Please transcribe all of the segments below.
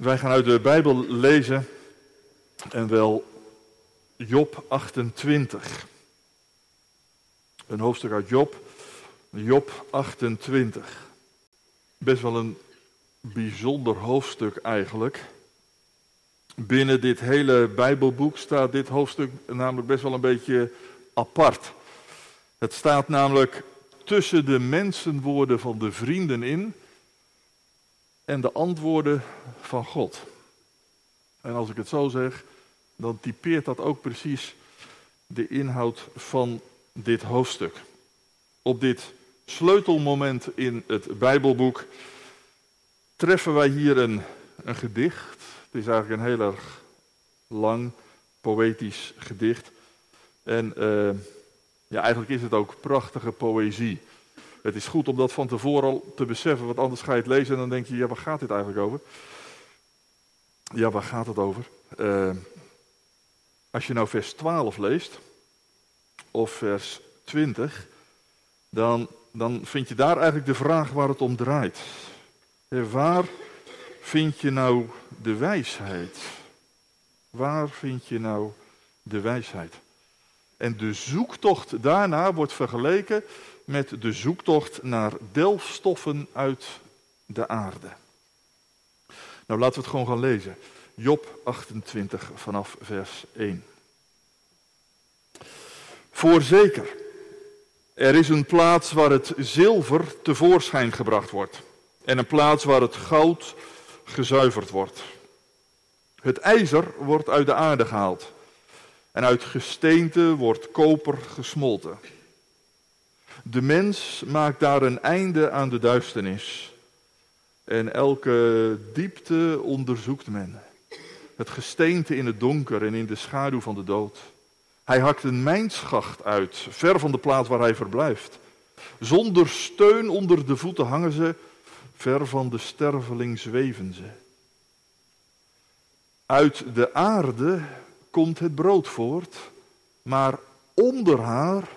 Wij gaan uit de Bijbel lezen en wel Job 28. Een hoofdstuk uit Job, Job 28. Best wel een bijzonder hoofdstuk eigenlijk. Binnen dit hele Bijbelboek staat dit hoofdstuk namelijk best wel een beetje apart. Het staat namelijk tussen de mensenwoorden van de vrienden in en de antwoorden van God. En als ik het zo zeg, dan typeert dat ook precies de inhoud van dit hoofdstuk. Op dit sleutelmoment in het Bijbelboek treffen wij hier een, een gedicht. Het is eigenlijk een heel erg lang poëtisch gedicht. En uh, ja, eigenlijk is het ook prachtige poëzie. Het is goed om dat van tevoren al te beseffen, want anders ga je het lezen en dan denk je, ja, waar gaat dit eigenlijk over? Ja, waar gaat het over? Uh, als je nou vers 12 leest, of vers 20, dan, dan vind je daar eigenlijk de vraag waar het om draait. waar vind je nou de wijsheid? Waar vind je nou de wijsheid? En de zoektocht daarna wordt vergeleken met de zoektocht naar delfstoffen uit de aarde. Nou, laten we het gewoon gaan lezen. Job 28 vanaf vers 1. Voorzeker, er is een plaats waar het zilver tevoorschijn gebracht wordt en een plaats waar het goud gezuiverd wordt. Het ijzer wordt uit de aarde gehaald en uit gesteente wordt koper gesmolten. De mens maakt daar een einde aan de duisternis. En elke diepte onderzoekt men. Het gesteente in het donker en in de schaduw van de dood. Hij hakt een mijnschacht uit, ver van de plaats waar hij verblijft. Zonder steun onder de voeten hangen ze, ver van de sterveling zweven ze. Uit de aarde komt het brood voort, maar onder haar,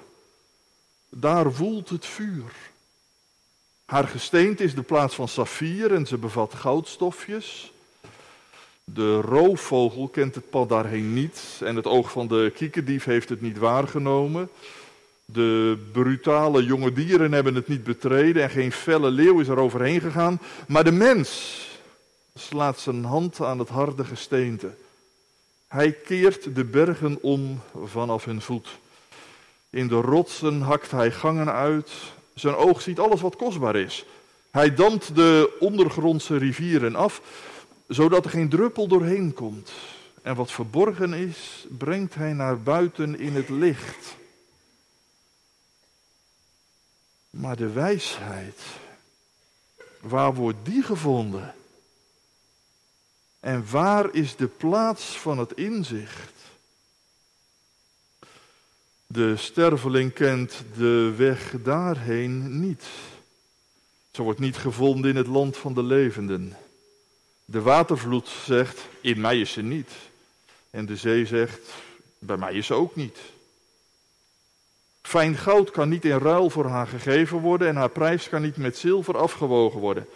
daar woelt het vuur. Haar gesteente is de plaats van saffier en ze bevat goudstofjes. De roofvogel kent het pad daarheen niet en het oog van de kiekendief heeft het niet waargenomen. De brutale jonge dieren hebben het niet betreden en geen felle leeuw is er overheen gegaan. Maar de mens slaat zijn hand aan het harde gesteente. Hij keert de bergen om vanaf hun voet. In de rotsen hakt hij gangen uit. Zijn oog ziet alles wat kostbaar is. Hij dampt de ondergrondse rivieren af, zodat er geen druppel doorheen komt. En wat verborgen is, brengt hij naar buiten in het licht. Maar de wijsheid, waar wordt die gevonden? En waar is de plaats van het inzicht? De sterveling kent de weg daarheen niet. Ze wordt niet gevonden in het land van de levenden. De watervloed zegt, in mij is ze niet. En de zee zegt, bij mij is ze ook niet. Fijn goud kan niet in ruil voor haar gegeven worden en haar prijs kan niet met zilver afgewogen worden.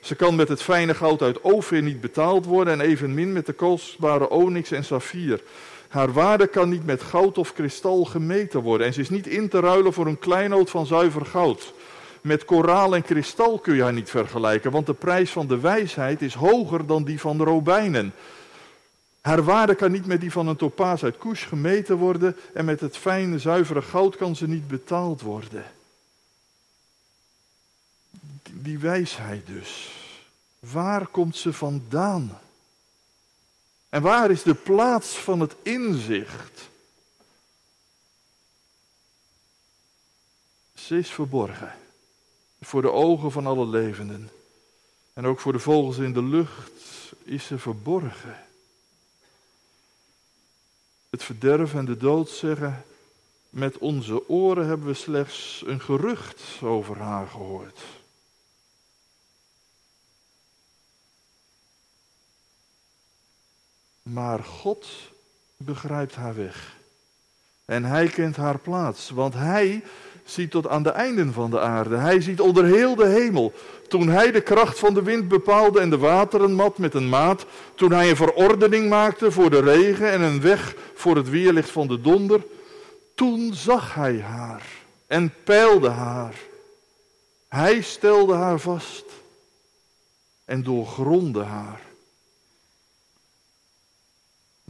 Ze kan met het fijne goud uit Ophir niet betaald worden en evenmin met de kostbare onyx en saffier. Haar waarde kan niet met goud of kristal gemeten worden en ze is niet in te ruilen voor een kleinoot van zuiver goud. Met koraal en kristal kun je haar niet vergelijken, want de prijs van de wijsheid is hoger dan die van de robijnen. Haar waarde kan niet met die van een topaas uit Kush gemeten worden en met het fijne, zuivere goud kan ze niet betaald worden. Die wijsheid dus, waar komt ze vandaan? En waar is de plaats van het inzicht? Ze is verborgen voor de ogen van alle levenden. En ook voor de vogels in de lucht is ze verborgen. Het verderf en de dood zeggen, met onze oren hebben we slechts een gerucht over haar gehoord. Maar God begrijpt haar weg. En hij kent haar plaats, want hij ziet tot aan de einden van de aarde. Hij ziet onder heel de hemel. Toen hij de kracht van de wind bepaalde en de wateren mat met een maat. Toen hij een verordening maakte voor de regen en een weg voor het weerlicht van de donder. Toen zag hij haar en peilde haar. Hij stelde haar vast en doorgronde haar.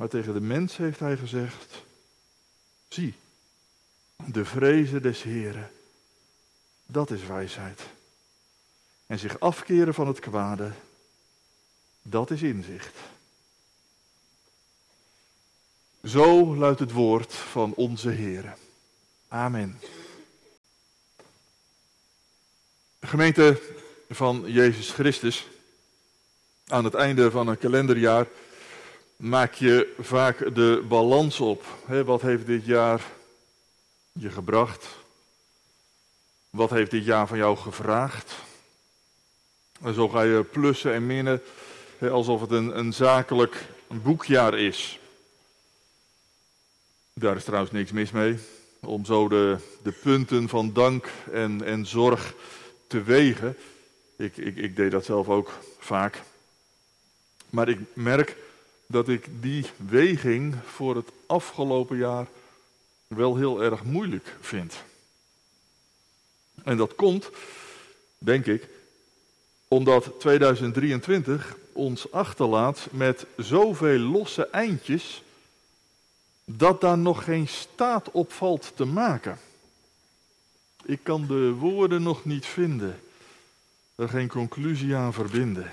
Maar tegen de mens heeft hij gezegd: Zie, de vrezen des Heren, dat is wijsheid. En zich afkeren van het kwade, dat is inzicht. Zo luidt het woord van onze Heer. Amen. Gemeente van Jezus Christus, aan het einde van een kalenderjaar maak je vaak de balans op. wat heeft dit jaar je gebracht? Wat heeft dit jaar van jou gevraagd? En zo ga je plussen en minnen, alsof het een, een zakelijk boekjaar is. Daar is trouwens niks mis mee, om zo de, de punten van dank en, en zorg te wegen. Ik, ik, ik deed dat zelf ook vaak. Maar ik merk dat ik die weging voor het afgelopen jaar wel heel erg moeilijk vind. En dat komt, denk ik, omdat 2023 ons achterlaat met zoveel losse eindjes dat daar nog geen staat op valt te maken. Ik kan de woorden nog niet vinden, er geen conclusie aan verbinden.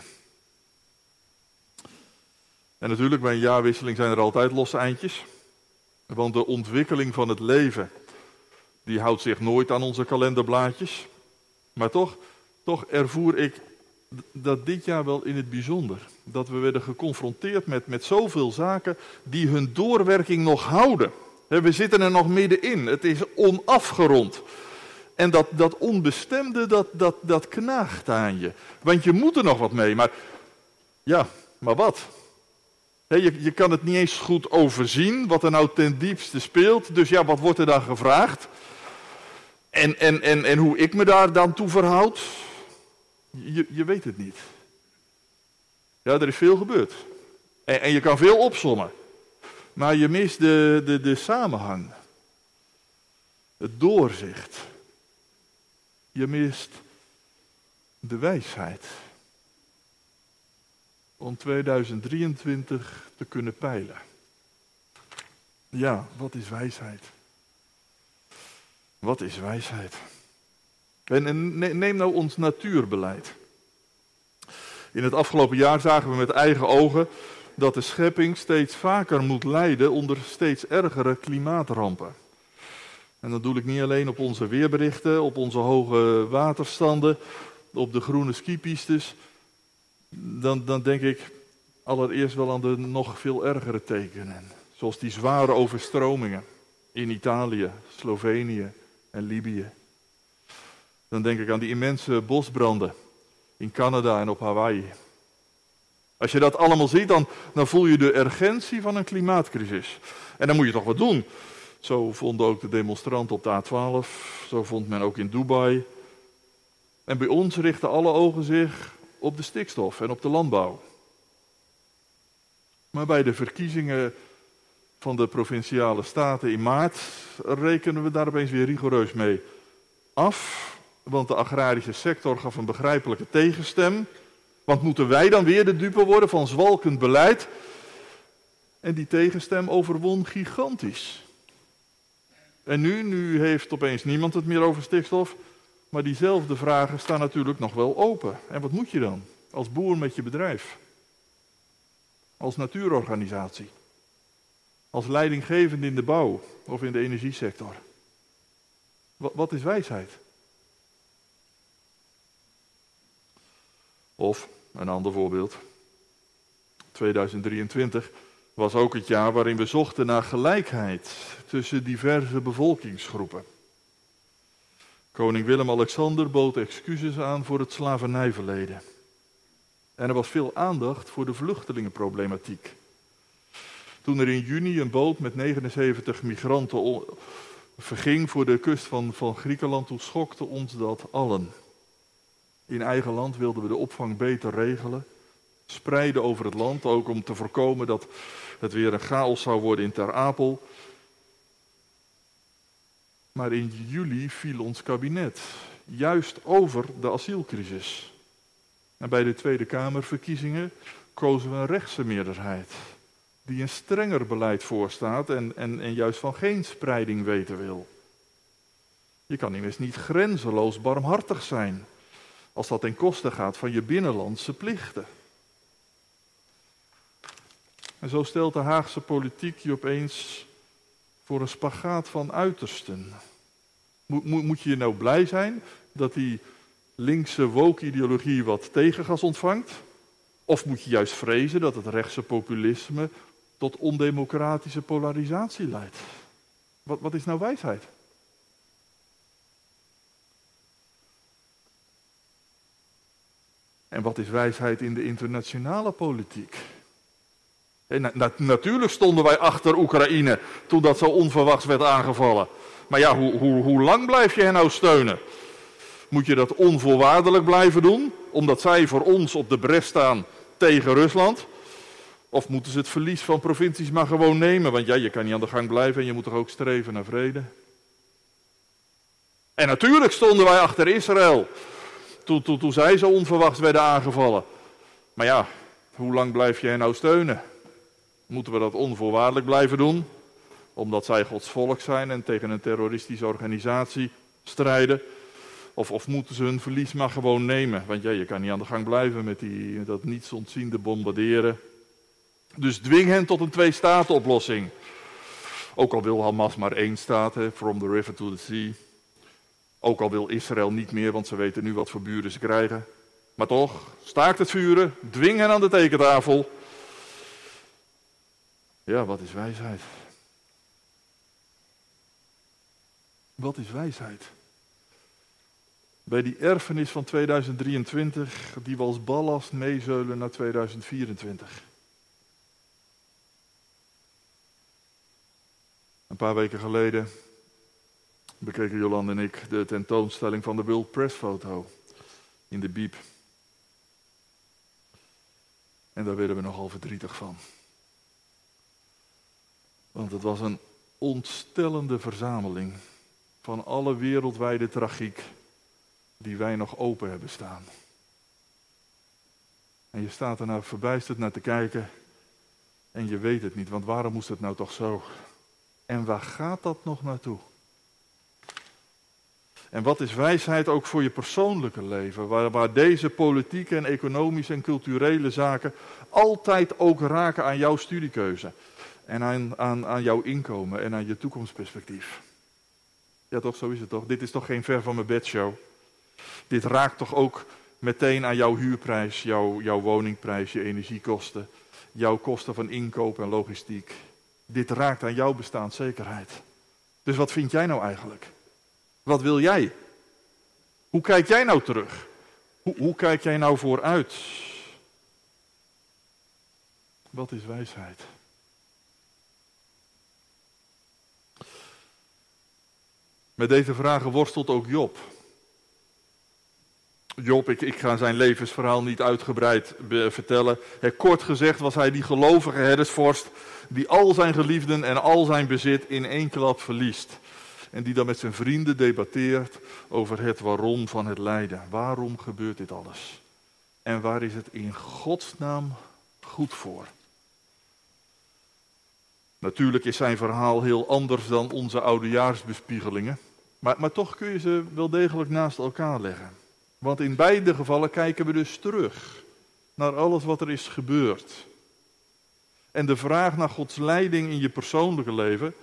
En natuurlijk, bij een jaarwisseling zijn er altijd losse eindjes. Want de ontwikkeling van het leven, die houdt zich nooit aan onze kalenderblaadjes. Maar toch, toch ervoer ik dat dit jaar wel in het bijzonder. Dat we werden geconfronteerd met, met zoveel zaken die hun doorwerking nog houden. We zitten er nog middenin. Het is onafgerond. En dat, dat onbestemde, dat, dat, dat knaagt aan je. Want je moet er nog wat mee. Maar ja, maar wat? Je, je kan het niet eens goed overzien wat er nou ten diepste speelt. Dus ja, wat wordt er dan gevraagd? En, en, en, en hoe ik me daar dan toe verhoud? Je, je weet het niet. Ja, er is veel gebeurd. En, en je kan veel opsommen. Maar je mist de, de, de samenhang. Het doorzicht. Je mist de wijsheid om 2023 te kunnen peilen. Ja, wat is wijsheid? Wat is wijsheid? En neem nou ons natuurbeleid. In het afgelopen jaar zagen we met eigen ogen dat de schepping steeds vaker moet lijden onder steeds ergere klimaatrampen. En dan doe ik niet alleen op onze weerberichten, op onze hoge waterstanden, op de groene skipistes, dan, dan denk ik allereerst wel aan de nog veel ergere tekenen. Zoals die zware overstromingen in Italië, Slovenië en Libië. Dan denk ik aan die immense bosbranden in Canada en op Hawaii. Als je dat allemaal ziet, dan, dan voel je de urgentie van een klimaatcrisis. En dan moet je toch wat doen. Zo vonden ook de demonstranten op de A12, zo vond men ook in Dubai. En bij ons richten alle ogen zich op de stikstof en op de landbouw. Maar bij de verkiezingen van de provinciale staten in maart rekenen we daar opeens weer rigoureus mee af. Want de agrarische sector gaf een begrijpelijke tegenstem. Want moeten wij dan weer de dupe worden van zwalkend beleid? En die tegenstem overwon gigantisch. En nu, nu heeft opeens niemand het meer over stikstof. Maar diezelfde vragen staan natuurlijk nog wel open. En wat moet je dan als boer met je bedrijf? Als natuurorganisatie? Als leidinggevende in de bouw of in de energiesector? Wat is wijsheid? Of, een ander voorbeeld. 2023 was ook het jaar waarin we zochten naar gelijkheid tussen diverse bevolkingsgroepen. Koning Willem-Alexander bood excuses aan voor het slavernijverleden. En er was veel aandacht voor de vluchtelingenproblematiek. Toen er in juni een boot met 79 migranten verging voor de kust van, van Griekenland, toen schokte ons dat allen. In eigen land wilden we de opvang beter regelen, spreiden over het land, ook om te voorkomen dat het weer een chaos zou worden in Ter Apel. Maar in juli viel ons kabinet, juist over de asielcrisis. En bij de Tweede Kamerverkiezingen kozen we een rechtse meerderheid, die een strenger beleid voorstaat en, en, en juist van geen spreiding weten wil. Je kan immers niet grenzeloos barmhartig zijn, als dat ten koste gaat van je binnenlandse plichten. En zo stelt de Haagse politiek je opeens voor een spagaat van uitersten. Moet, moet, je nou blij zijn dat die linkse woke-ideologie wat tegengas ontvangt? Of moet je juist vrezen dat het rechtse populisme tot ondemocratische polarisatie leidt? Wat, wat is nou wijsheid? En wat is wijsheid in de internationale politiek? En natuurlijk stonden wij achter Oekraïne toen dat zo onverwachts werd aangevallen. Maar ja, hoe, hoe, hoe lang blijf je hen nou steunen? Moet je dat onvoorwaardelijk blijven doen, omdat zij voor ons op de bres staan tegen Rusland? Of moeten ze het verlies van provincies maar gewoon nemen? Want ja, je kan niet aan de gang blijven en je moet toch ook streven naar vrede? En natuurlijk stonden wij achter Israël toen, toen, toen zij zo onverwachts werden aangevallen. Maar ja, hoe lang blijf je hen nou steunen? Moeten we dat onvoorwaardelijk blijven doen? Omdat zij Gods volk zijn en tegen een terroristische organisatie strijden? Of, of moeten ze hun verlies maar gewoon nemen? Want ja, je kan niet aan de gang blijven met die, dat niets ontziende bombarderen. Dus dwing hen tot een twee-staten-oplossing. Ook al wil Hamas maar één staat, from the river to the sea. Ook al wil Israël niet meer, want ze weten nu wat voor buren ze krijgen. Maar toch, staakt het vuren, dwing hen aan de tekentafel. Ja, wat is wijsheid? Wat is wijsheid? Bij die erfenis van 2023, die we als ballast meezeulen naar 2024. Een paar weken geleden bekeken Jolande en ik de tentoonstelling van de World Press foto in de Biep. En daar werden we nogal verdrietig van. Want het was een ontstellende verzameling van alle wereldwijde tragiek die wij nog open hebben staan. En je staat er nou verbijsterd naar te kijken en je weet het niet, want waarom moest het nou toch zo? En waar gaat dat nog naartoe? En wat is wijsheid ook voor je persoonlijke leven, waar, waar deze politieke en economische en culturele zaken altijd ook raken aan jouw studiekeuze en aan, aan, jouw inkomen en aan je toekomstperspectief? Ja, toch, zo is het toch? Dit is toch geen ver van mijn bedshow? Dit raakt toch ook meteen aan jouw huurprijs, jouw, jouw woningprijs, je energiekosten, jouw kosten van inkoop en logistiek. Dit raakt aan jouw bestaanszekerheid. Dus wat vind jij nou eigenlijk? Wat wil jij? Hoe kijk jij nou terug? Hoe, hoe kijk jij nou vooruit? Wat is wijsheid? Met deze vragen worstelt ook Job. Job, ik, ik ga zijn levensverhaal niet uitgebreid vertellen. kort gezegd was hij die gelovige herdersvorst die al zijn geliefden en al zijn bezit in één klap verliest. En die dan met zijn vrienden debatteert over het waarom van het lijden. Waarom gebeurt dit alles? En waar is het in godsnaam goed voor? Natuurlijk is zijn verhaal heel anders dan onze oudejaarsbespiegelingen. Maar, maar toch kun je ze wel degelijk naast elkaar leggen. Want in beide gevallen kijken we dus terug naar alles wat er is gebeurd. En de vraag naar Gods leiding in je persoonlijke leven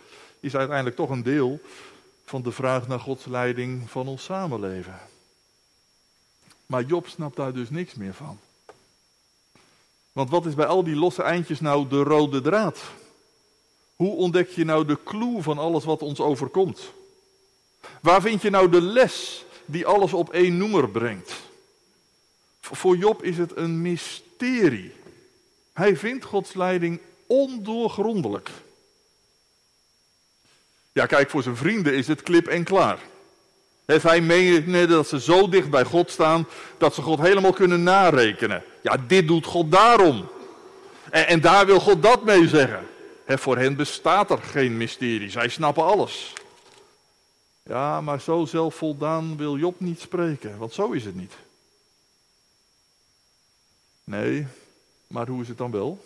is uiteindelijk toch een deel van de vraag naar Gods leiding van ons samenleven. Maar Job snapt daar dus niks meer van. Want wat is bij al die losse eindjes nou de rode draad? Hoe ontdek je nou de clue van alles wat ons overkomt? Waar vind je nou de les die alles op één noemer brengt? Voor Job is het een mysterie. Hij vindt Gods leiding ondoorgrondelijk. Ja, kijk, voor zijn vrienden is het klip en klaar. He, zij menen dat ze zo dicht bij God staan dat ze God helemaal kunnen narekenen. Ja, dit doet God daarom. En, en daar wil God dat mee zeggen. Voor hen bestaat er geen mysterie. Zij snappen alles. Ja, maar zo zelfvoldaan wil Job niet spreken, want zo is het niet. Nee, maar hoe is het dan wel?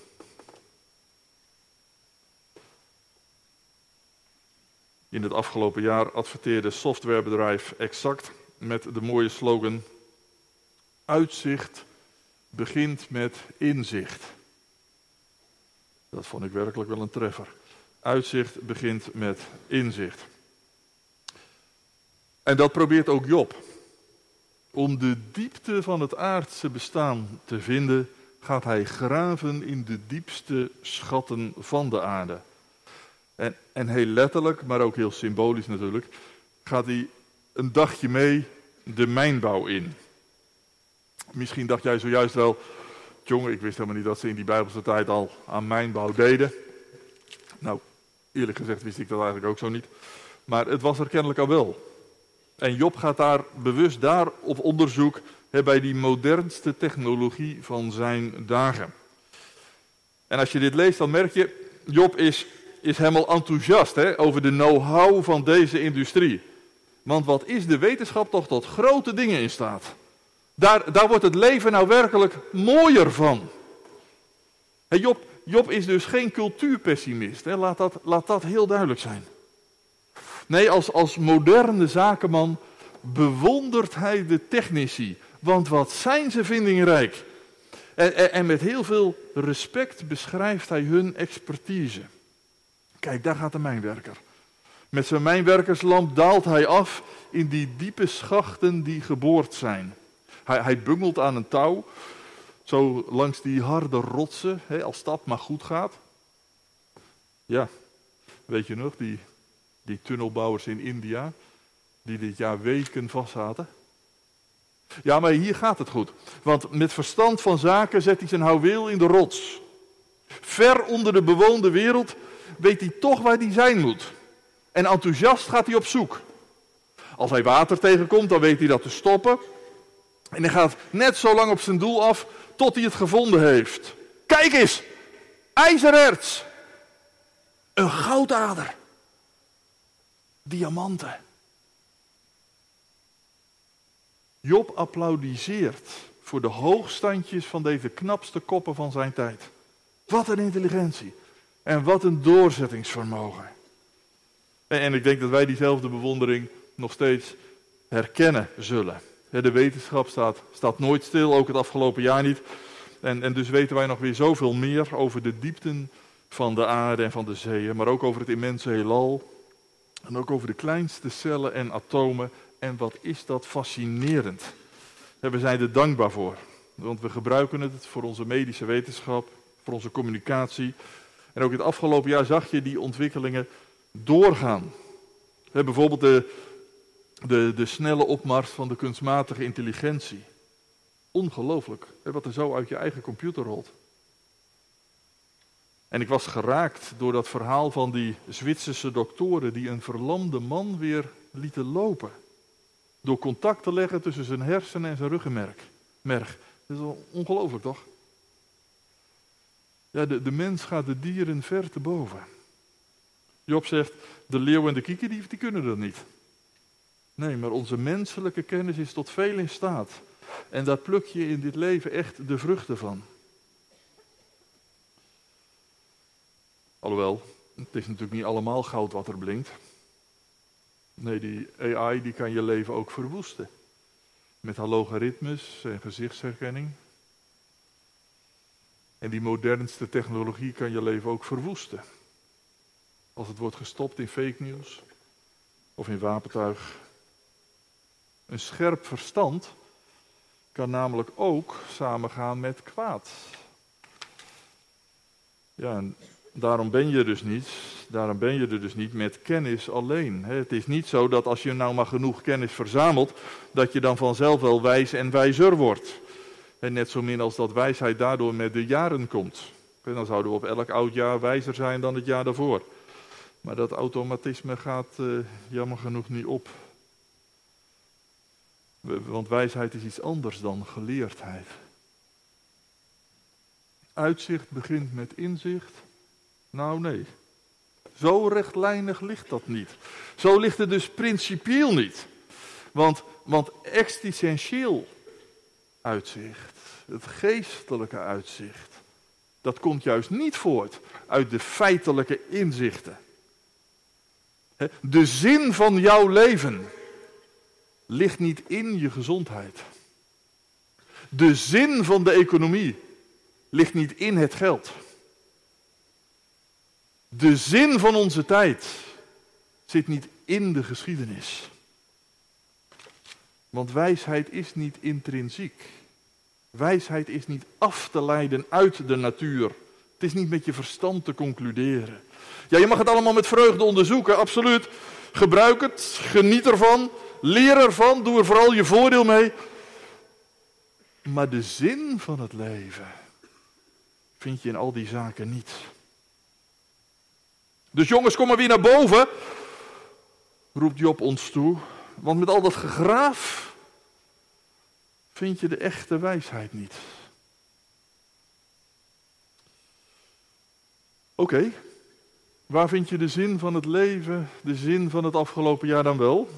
In het afgelopen jaar adverteerde softwarebedrijf Exact met de mooie slogan: Uitzicht begint met inzicht. Dat vond ik werkelijk wel een treffer. Uitzicht begint met inzicht. En dat probeert ook Job. Om de diepte van het aardse bestaan te vinden, gaat hij graven in de diepste schatten van de aarde. En, en heel letterlijk, maar ook heel symbolisch natuurlijk, gaat hij een dagje mee de mijnbouw in. Misschien dacht jij zojuist wel, jongen, ik wist helemaal niet dat ze in die Bijbelse tijd al aan mijnbouw deden. Nou, eerlijk gezegd wist ik dat eigenlijk ook zo niet. Maar het was er kennelijk al wel. En Job gaat daar bewust daar op onderzoek hè, bij die modernste technologie van zijn dagen. En als je dit leest, dan merk je, Job is, is helemaal enthousiast hè, over de know-how van deze industrie. Want wat is de wetenschap toch tot grote dingen in staat? Daar, daar wordt het leven nou werkelijk mooier van. Job, Job is dus geen cultuurpessimist. Hè? Laat, dat, laat dat heel duidelijk zijn. Nee, als, als moderne zakenman bewondert hij de technici. Want wat zijn ze vindingrijk? En, en, met heel veel respect beschrijft hij hun expertise. Kijk, daar gaat de mijnwerker. Met zijn mijnwerkerslamp daalt hij af in die diepe schachten die geboord zijn. Hij, hij bungelt aan een touw, zo langs die harde rotsen, hè, als dat maar goed gaat. Ja, weet je nog, die, die tunnelbouwers in India, die dit jaar weken vast zaten. Ja, maar hier gaat het goed. Want met verstand van zaken zet hij zijn houweel in de rots. Ver onder de bewoonde wereld weet hij toch waar hij zijn moet. En enthousiast gaat hij op zoek. Als hij water tegenkomt, dan weet hij dat te stoppen. En hij gaat net zo lang op zijn doel af tot hij het gevonden heeft. Kijk eens, ijzererts. Een goudader. Diamanten. Job applaudisseert voor de hoogstandjes van deze knapste koppen van zijn tijd. Wat een intelligentie en wat een doorzettingsvermogen. En, en ik denk dat wij diezelfde bewondering nog steeds herkennen zullen. De wetenschap staat, staat nooit stil, ook het afgelopen jaar niet. En, en dus weten wij nog weer zoveel meer over de diepten van de aarde en van de zeeën, maar ook over het immense heelal. En ook over de kleinste cellen en atomen. En wat is dat fascinerend. we zijn er dankbaar voor. Want we gebruiken het voor onze medische wetenschap, voor onze communicatie. En ook het afgelopen jaar zag je die ontwikkelingen doorgaan. bijvoorbeeld de, de, de snelle opmars van de kunstmatige intelligentie. Ongelooflijk, wat er zo uit je eigen computer rolt. En ik was geraakt door dat verhaal van die Zwitserse doktoren die een verlamde man weer lieten lopen. Door contact te leggen tussen zijn hersenen en zijn ruggenmerg. Merg. Dat is ongelooflijk toch? Ja, de, de mens gaat de dieren ver te boven. Job zegt, de leeuw en de kikker die, die kunnen dat niet. Nee, maar onze menselijke kennis is tot veel in staat. En daar pluk je in dit leven echt de vruchten van. Alhoewel, het is natuurlijk niet allemaal goud wat er blinkt. Nee, die AI die kan je leven ook verwoesten. Met haar logaritmes en gezichtsherkenning. En die modernste technologie kan je leven ook verwoesten. Als het wordt gestopt in fake news of in wapentuig. Een scherp verstand kan namelijk ook samengaan met kwaad. Ja, en Daarom ben je dus niet, daarom ben je er dus niet met kennis alleen. Het is niet zo dat als je nou maar genoeg kennis verzamelt, dat je dan vanzelf wel wijs en wijzer wordt. net zo min als dat wijsheid daardoor met de jaren komt. Dan zouden we op elk oud jaar wijzer zijn dan het jaar daarvoor. Maar dat automatisme gaat uh, jammer genoeg niet op. Want wijsheid is iets anders dan geleerdheid. Uitzicht begint met inzicht. Nou nee, zo rechtlijnig ligt dat niet. Zo ligt het dus principieel niet. Want, want existentieel uitzicht, het geestelijke uitzicht, dat komt juist niet voort uit de feitelijke inzichten. De zin van jouw leven ligt niet in je gezondheid. De zin van de economie ligt niet in het geld. De zin van onze tijd zit niet in de geschiedenis. Want wijsheid is niet intrinsiek. Wijsheid is niet af te leiden uit de natuur. Het is niet met je verstand te concluderen. Ja, je mag het allemaal met vreugde onderzoeken, absoluut. Gebruik het, geniet ervan, leer ervan, doe er vooral je voordeel mee. Maar de zin van het leven vind je in al die zaken niet. Dus jongens, kom maar weer naar boven, roept Job ons toe. Want met al dat gegraaf vind je de echte wijsheid niet. Oké, waar vind je de zin van het leven, de zin van het afgelopen jaar dan wel?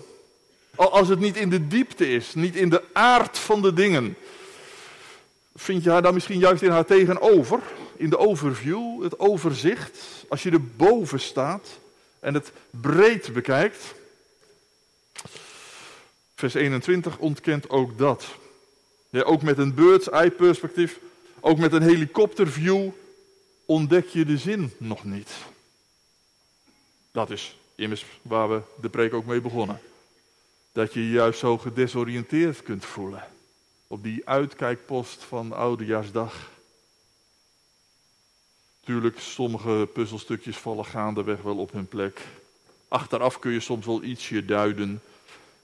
Als het niet in de diepte is, niet in de aard van de dingen. Vind je haar dan misschien juist in haar tegenover? In de overview, het overzicht. Als je er boven staat en het breed bekijkt. Vers 21 ontkent ook dat. Ja, ook met een bird's eye perspectief, ook met een helikopterview ontdek je de zin nog niet. Dat is immers waar we de preek ook mee begonnen. Dat je je juist zo gedesoriënteerd kunt voelen. Op die uitkijkpost van Oudejaarsdag. Tuurlijk, sommige puzzelstukjes vallen gaandeweg wel op hun plek. Achteraf kun je soms wel ietsje duiden.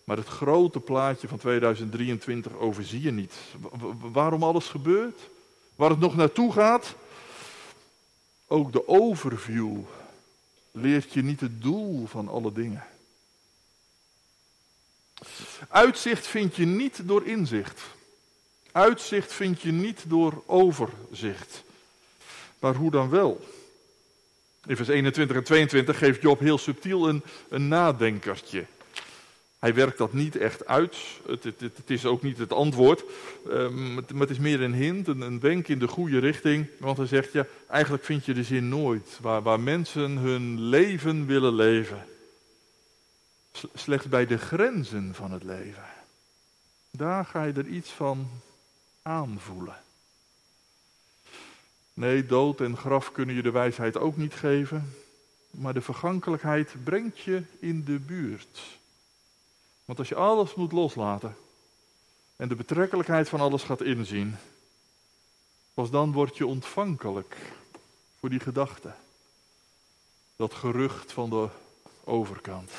Maar het grote plaatje van 2023 overzie je niet. waarom alles gebeurt, waar het nog naartoe gaat. Ook de overview leert je niet het doel van alle dingen. Uitzicht vind je niet door inzicht. Uitzicht vind je niet door overzicht. Maar hoe dan wel? In vers 21 en 22 geeft Job heel subtiel een, een nadenkertje. Hij werkt dat niet echt uit. Het, het, het is ook niet het antwoord. Um, maar het is meer een hint, een, een, wenk in de goede richting. Want hij zegt, ja, eigenlijk vind je de zin nooit. Waar, waar mensen hun leven willen leven. Slechts bij de grenzen van het leven. Daar ga je er iets van aanvoelen. Nee, dood en graf kunnen je de wijsheid ook niet geven. Maar de vergankelijkheid brengt je in de buurt. Want als je alles moet loslaten en de betrekkelijkheid van alles gaat inzien, pas dan word je ontvankelijk voor die gedachte. Dat gerucht van de overkant.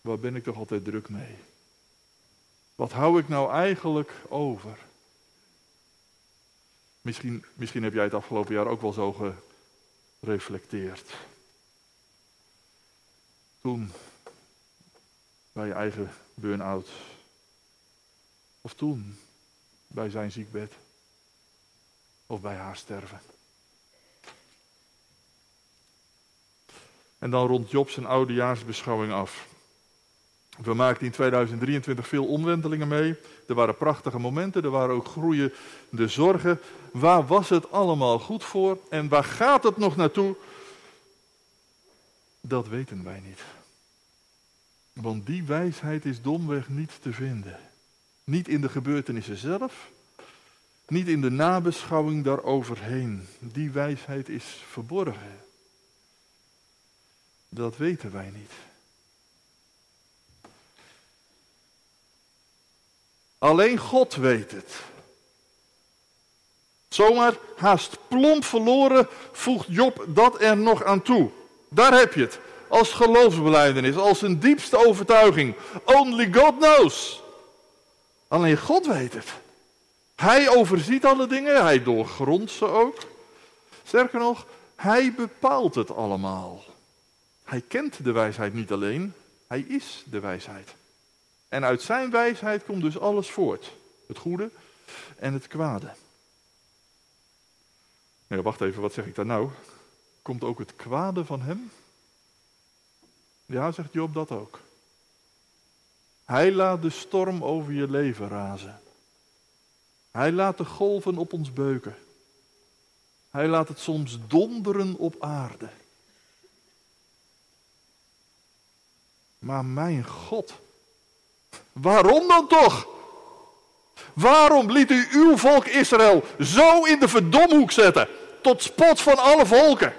Waar ben ik toch altijd druk mee? Wat hou ik nou eigenlijk over? Misschien, misschien heb jij het afgelopen jaar ook wel zo gereflecteerd. Toen bij je eigen burn-out. Of toen, bij zijn ziekbed. Of bij haar sterven. En dan rond Job zijn oudejaarsbeschouwing af. We maakten in 2023 veel omwentelingen mee. Er waren prachtige momenten, er waren ook groeiende zorgen. Waar was het allemaal goed voor en waar gaat het nog naartoe? Dat weten wij niet. Want die wijsheid is domweg niet te vinden. Niet in de gebeurtenissen zelf, niet in de nabeschouwing daaroverheen. Die wijsheid is verborgen. Dat weten wij niet. Alleen God weet het. Zomaar haast plomp verloren voegt Job dat er nog aan toe. Daar heb je het als geloofsbeleidenis, als een diepste overtuiging. Only God knows. Alleen God weet het. Hij overziet alle dingen, hij doorgrondt ze ook. Sterker nog, hij bepaalt het allemaal. Hij kent de wijsheid niet alleen, hij is de wijsheid. En uit zijn wijsheid komt dus alles voort. Het goede en het kwade. Nee, wacht even, wat zeg ik daar nou? Komt ook het kwade van hem? Ja, zegt Job dat ook. Hij laat de storm over je leven razen. Hij laat de golven op ons beuken. Hij laat het soms donderen op aarde. Maar mijn God, waarom dan toch? Waarom liet u uw volk Israël zo in de verdomhoek zetten, tot spot van alle volken?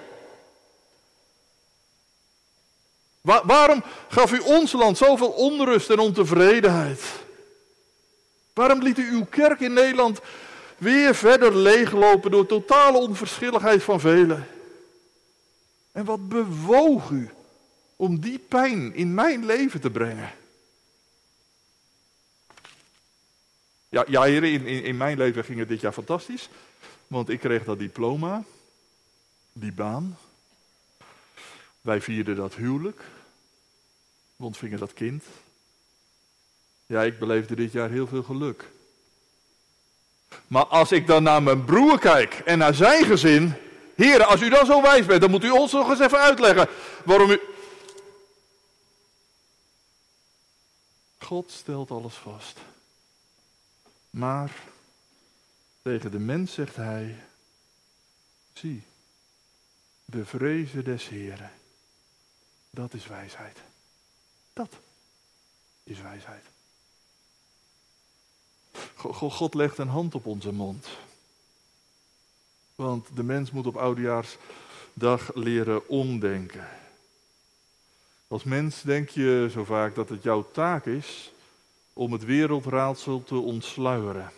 waarom gaf u ons land zoveel onrust en ontevredenheid? Waarom liet u uw kerk in Nederland weer verder leeglopen door totale onverschilligheid van velen? En wat bewoog u om die pijn in mijn leven te brengen? Ja, ja heren, in, in, in mijn leven ging het dit jaar fantastisch. Want ik kreeg dat diploma, die baan. Wij vierden dat huwelijk. We ontvingen dat kind. Ja, ik beleefde dit jaar heel veel geluk. Maar als ik dan naar mijn broer kijk en naar zijn gezin. Heren, als u dan zo wijs bent, dan moet u ons nog eens even uitleggen waarom u. God stelt alles vast. Maar tegen de mens zegt hij: Zie, de vrezen des Heren, dat is wijsheid. Dat is wijsheid. God legt een hand op onze mond. Want de mens moet op oudejaarsdag leren omdenken. Als mens denk je zo vaak dat het jouw taak is om het wereldraadsel te ontsluieren.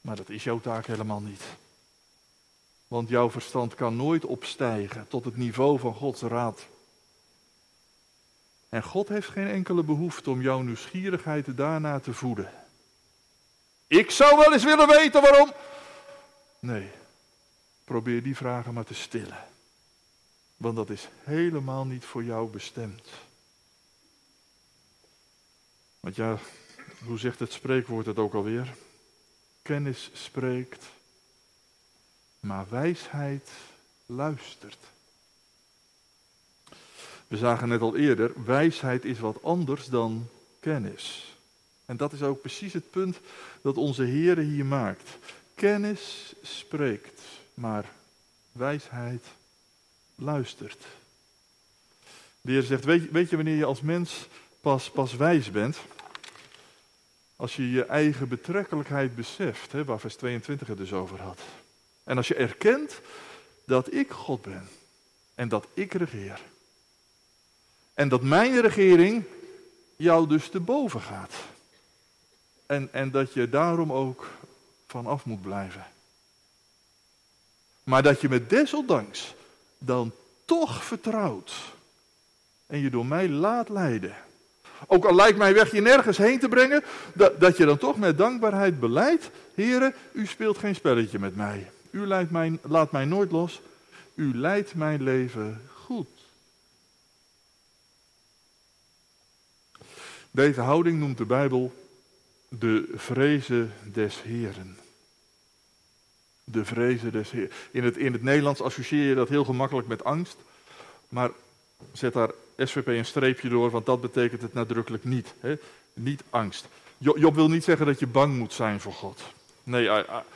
Maar dat is jouw taak helemaal niet. Want jouw verstand kan nooit opstijgen tot het niveau van Gods raad. En God heeft geen enkele behoefte om jouw nieuwsgierigheid daarna te voeden. Ik zou wel eens willen weten waarom. Nee, probeer die vragen maar te stillen. Want dat is helemaal niet voor jou bestemd. Want ja, hoe zegt het spreekwoord het ook alweer? Kennis spreekt, maar wijsheid luistert. We zagen net al eerder, wijsheid is wat anders dan kennis. En dat is ook precies het punt dat onze Heer hier maakt. Kennis spreekt, maar wijsheid luistert. De Heer zegt, weet, weet je wanneer je als mens pas, pas wijs bent? Als je je eigen betrekkelijkheid beseft, hè, waar vers 22 het dus over had. En als je erkent dat ik God ben en dat ik regeer. En dat mijn regering jou dus te boven gaat. En, en dat je daarom ook vanaf moet blijven. Maar dat je me desondanks dan toch vertrouwt. En je door mij laat leiden. Ook al lijkt mijn weg je nergens heen te brengen, dat, dat je dan toch met dankbaarheid beleidt. Heren, u speelt geen spelletje met mij. U leidt mij, laat mij nooit los. U leidt mijn leven goed. Deze houding noemt de Bijbel de vrezen des Heren. De vrezen des Heren. In het, in het Nederlands associeer je dat heel gemakkelijk met angst. Maar zet daar SVP een streepje door, want dat betekent het nadrukkelijk niet. Hè? Niet angst. Job wil niet zeggen dat je bang moet zijn voor God. Nee,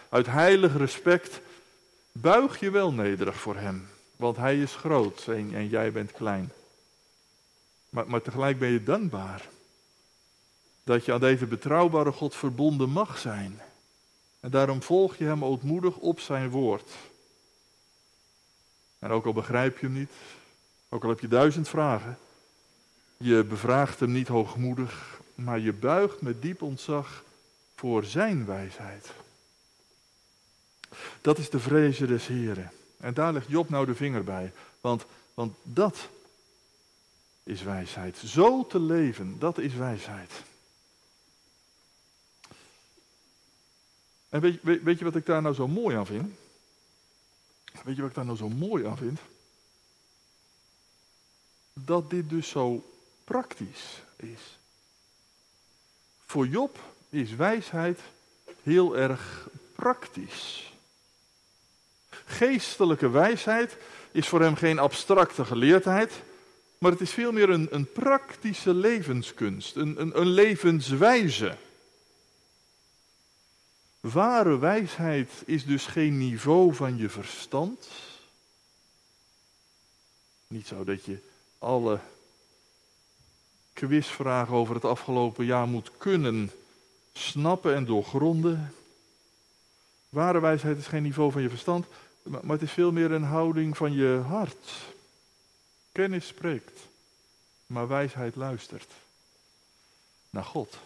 uit heilig respect buig je wel nederig voor Hem. Want Hij is groot en, jij bent klein. Maar, maar tegelijk ben je dankbaar dat je aan deze betrouwbare God verbonden mag zijn. En daarom volg je Hem ootmoedig op Zijn woord. En ook al begrijp je Hem niet, ook al heb je duizend vragen, je bevraagt Hem niet hoogmoedig, maar je buigt met diep ontzag voor Zijn wijsheid. Dat is de vrezen des Heren. En daar legt Job nou de vinger bij. Want, want dat is wijsheid. Zo te leven, dat is wijsheid. En weet, weet, je wat ik daar nou zo mooi aan vind? Weet je wat ik daar nou zo mooi aan vind? Dat dit dus zo praktisch is. Voor Job is wijsheid heel erg praktisch. Geestelijke wijsheid is voor hem geen abstracte geleerdheid, maar het is veel meer een, een praktische levenskunst, een, een, een levenswijze. Ware wijsheid is dus geen niveau van je verstand. Niet zo dat je alle quizvragen over het afgelopen jaar moet kunnen snappen en doorgronden. Ware wijsheid is geen niveau van je verstand, maar het is veel meer een houding van je hart. Kennis spreekt, maar wijsheid luistert naar God.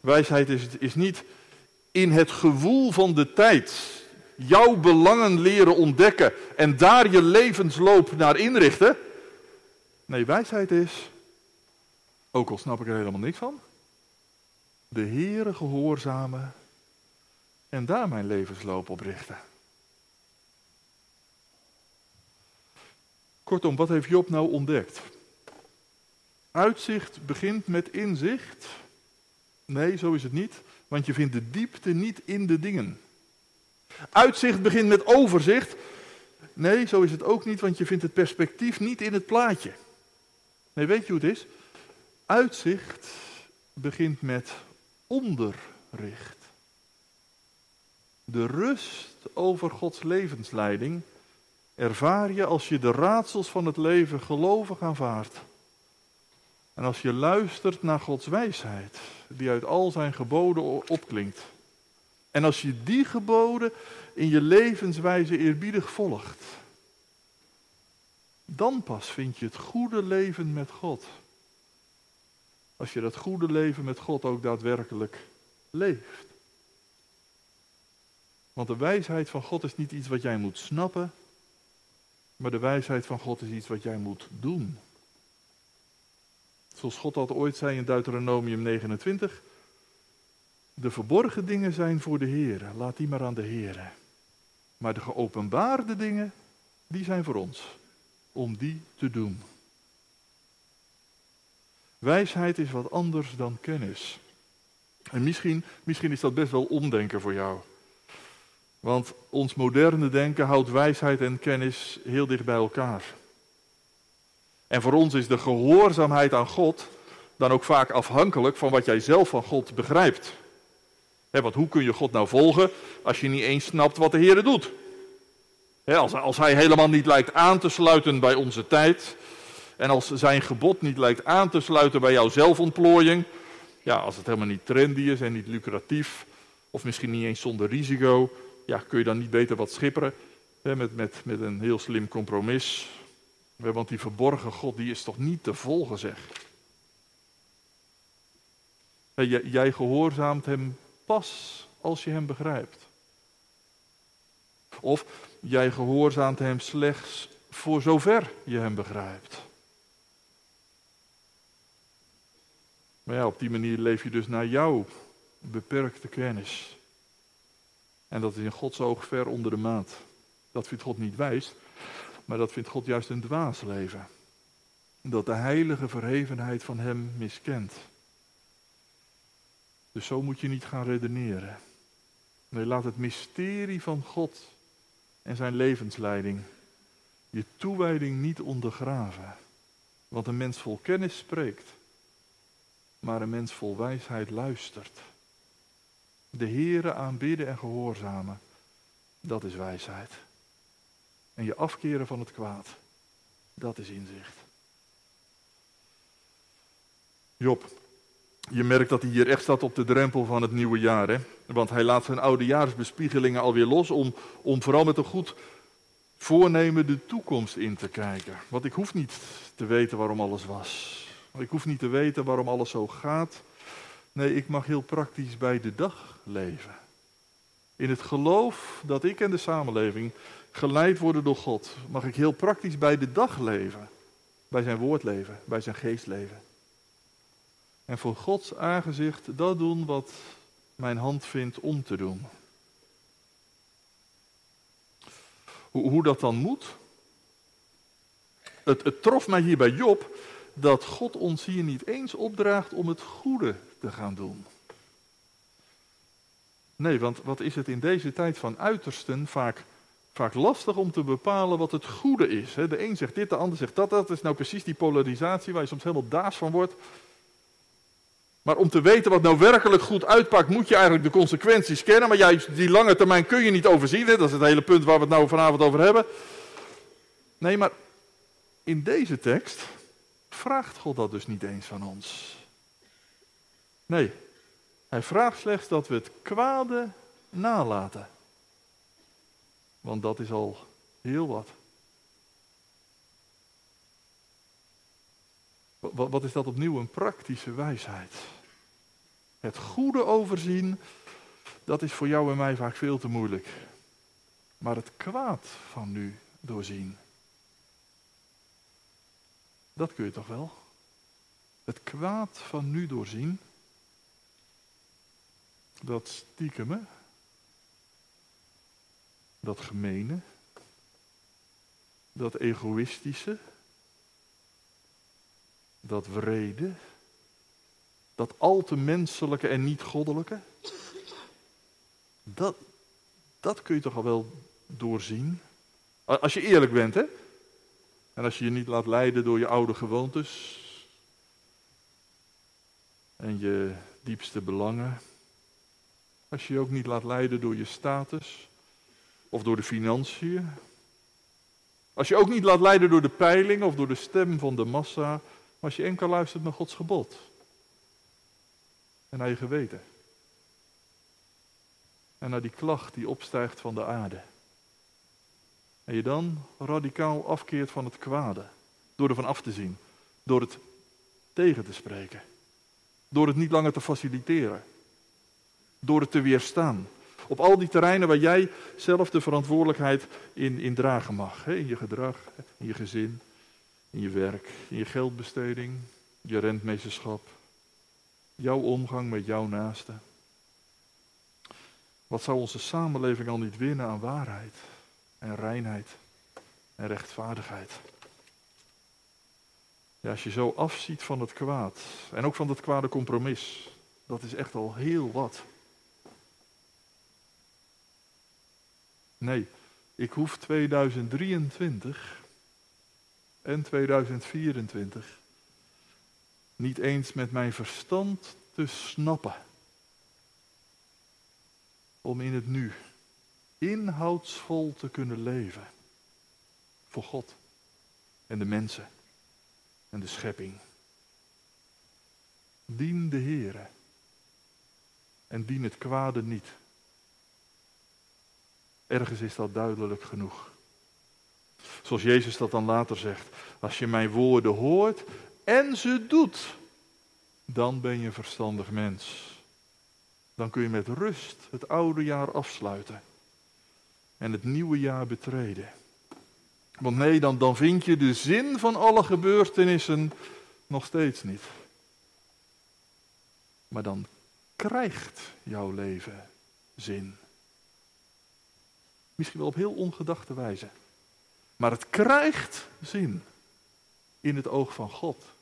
Wijsheid is, is niet in het gewoel van de tijd jouw belangen leren ontdekken en daar je levensloop naar inrichten. Nee, wijsheid is, ook al snap ik er helemaal niks van, de Heere gehoorzamen en daar mijn levensloop op richten. Kortom, wat heeft Job nou ontdekt? Uitzicht begint met inzicht. Nee, zo is het niet, want je vindt de diepte niet in de dingen. Uitzicht begint met overzicht. Nee, zo is het ook niet, want je vindt het perspectief niet in het plaatje. Nee, weet je hoe het is? Uitzicht begint met onderricht. De rust over Gods levensleiding ervaar je als je de raadsels van het leven gelovig aanvaardt. En als je luistert naar Gods wijsheid, die uit al zijn geboden opklinkt. En als je die geboden in je levenswijze eerbiedig volgt, dan pas vind je het goede leven met God. Als je dat goede leven met God ook daadwerkelijk leeft. Want de wijsheid van God is niet iets wat jij moet snappen, maar de wijsheid van God is iets wat jij moet doen. Zoals God dat ooit zei in Deuteronomium 29. De verborgen dingen zijn voor de Heer, laat die maar aan de Heer. Maar de geopenbaarde dingen, die zijn voor ons, om die te doen. Wijsheid is wat anders dan kennis. En misschien, misschien is dat best wel omdenken voor jou. Want ons moderne denken houdt wijsheid en kennis heel dicht bij elkaar. En voor ons is de gehoorzaamheid aan God dan ook vaak afhankelijk van wat jij zelf van God begrijpt. want hoe kun je God nou volgen als je niet eens snapt wat de Heer doet? Als, als Hij helemaal niet lijkt aan te sluiten bij onze tijd. En als zijn gebod niet lijkt aan te sluiten bij jouw zelfontplooiing. Ja, als het helemaal niet trendy is en niet lucratief. Of misschien niet eens zonder risico ja, kun je dan niet beter wat schipperen met, met, met een heel slim compromis? Want die verborgen God, die is toch niet te volgen, zeg. Jij gehoorzaamt hem pas als je hem begrijpt. Of jij gehoorzaamt hem slechts voor zover je hem begrijpt. Maar ja, op die manier leef je dus naar jouw beperkte kennis. En dat is in Gods oog ver onder de maat. Dat vindt God niet wijs, maar dat vindt God juist een dwaas leven. Dat de heilige verhevenheid van Hem miskent. Dus zo moet je niet gaan redeneren. Nee, laat het mysterie van God en zijn levensleiding je toewijding niet ondergraven. Want een mens vol kennis spreekt, maar een mens vol wijsheid luistert. De Heere aanbidden en gehoorzamen. Dat is wijsheid. En je afkeren van het kwaad. Dat is inzicht. Job, je merkt dat hij hier echt staat op de drempel van het nieuwe jaar. Hè? Want hij laat zijn oudejaarsbespiegelingen alweer los om, om vooral met een goed voornemen de toekomst in te kijken. Want ik hoef niet te weten waarom alles was. Ik hoef niet te weten waarom alles zo gaat. Nee, ik mag heel praktisch bij de dag leven. In het geloof dat ik en de samenleving geleid worden door God, mag ik heel praktisch bij de dag leven. Bij zijn woord leven, bij zijn geest leven. En voor Gods aangezicht dat doen wat mijn hand vindt om te doen. Hoe, hoe dat dan moet? Het, het trof mij hier bij Job dat God ons hier niet eens opdraagt om het goede te gaan doen. Nee, want wat is het in deze tijd van uitersten vaak, vaak lastig om te bepalen wat het goede is. De een zegt dit, de ander zegt dat. Dat is nou precies die polarisatie waar je soms helemaal daas van wordt. Maar om te weten wat nou werkelijk goed uitpakt, moet je eigenlijk de consequenties kennen. Maar juist die lange termijn kun je niet overzien. Hè? Dat is het hele punt waar we het nou vanavond over hebben. Nee, maar in deze tekst vraagt God dat dus niet eens van ons. Nee, hij vraagt slechts dat we het kwade nalaten. Want dat is al heel wat. Wat is dat opnieuw een praktische wijsheid? Het goede overzien, dat is voor jou en mij vaak veel te moeilijk. Maar het kwaad van nu doorzien, dat kun je toch wel? Het kwaad van nu doorzien, dat stiekeme, dat gemene, dat egoïstische, dat wrede, dat al te menselijke en niet goddelijke, dat, dat kun je toch al wel doorzien. Als je eerlijk bent, hè? En als je je niet laat leiden door je oude gewoontes en je diepste belangen. Als je je ook niet laat leiden door je status of door de financiën. Als je ook niet laat leiden door de peiling of door de stem van de massa. Maar als je enkel luistert naar Gods gebod. En naar je geweten. En naar die klacht die opstijgt van de aarde. En je dan radicaal afkeert van het kwade. Door ervan af te zien. Door het tegen te spreken. Door het niet langer te faciliteren. Door het te weerstaan. Op al die terreinen waar jij zelf de verantwoordelijkheid in, in dragen mag. In je gedrag, in je gezin, in je werk, in je geldbesteding, je rentmeesterschap. Jouw omgang met jouw naaste. Wat zou onze samenleving al niet winnen aan waarheid? en reinheid en rechtvaardigheid. Ja, als je zo afziet van het kwaad en ook van het kwade compromis, dat is echt al heel wat. Nee, ik hoef 2023 en 2024 niet eens met mijn verstand te snappen om in het nu inhoudsvol te kunnen leven. Voor God en de mensen en de schepping. Dien de Heere en dien het kwade niet. Ergens is dat duidelijk genoeg. Zoals Jezus dat dan later zegt. Als je mijn woorden hoort en ze doet, dan ben je een verstandig mens. Dan kun je met rust het oude jaar afsluiten en het nieuwe jaar betreden. Want nee, dan, dan vind je de zin van alle gebeurtenissen nog steeds niet. Maar dan krijgt jouw leven zin. Misschien wel op heel ongedachte wijze. Maar het krijgt zin in het oog van God.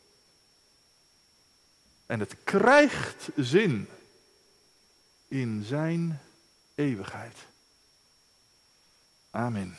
En het krijgt zin in zijn eeuwigheid. Amen.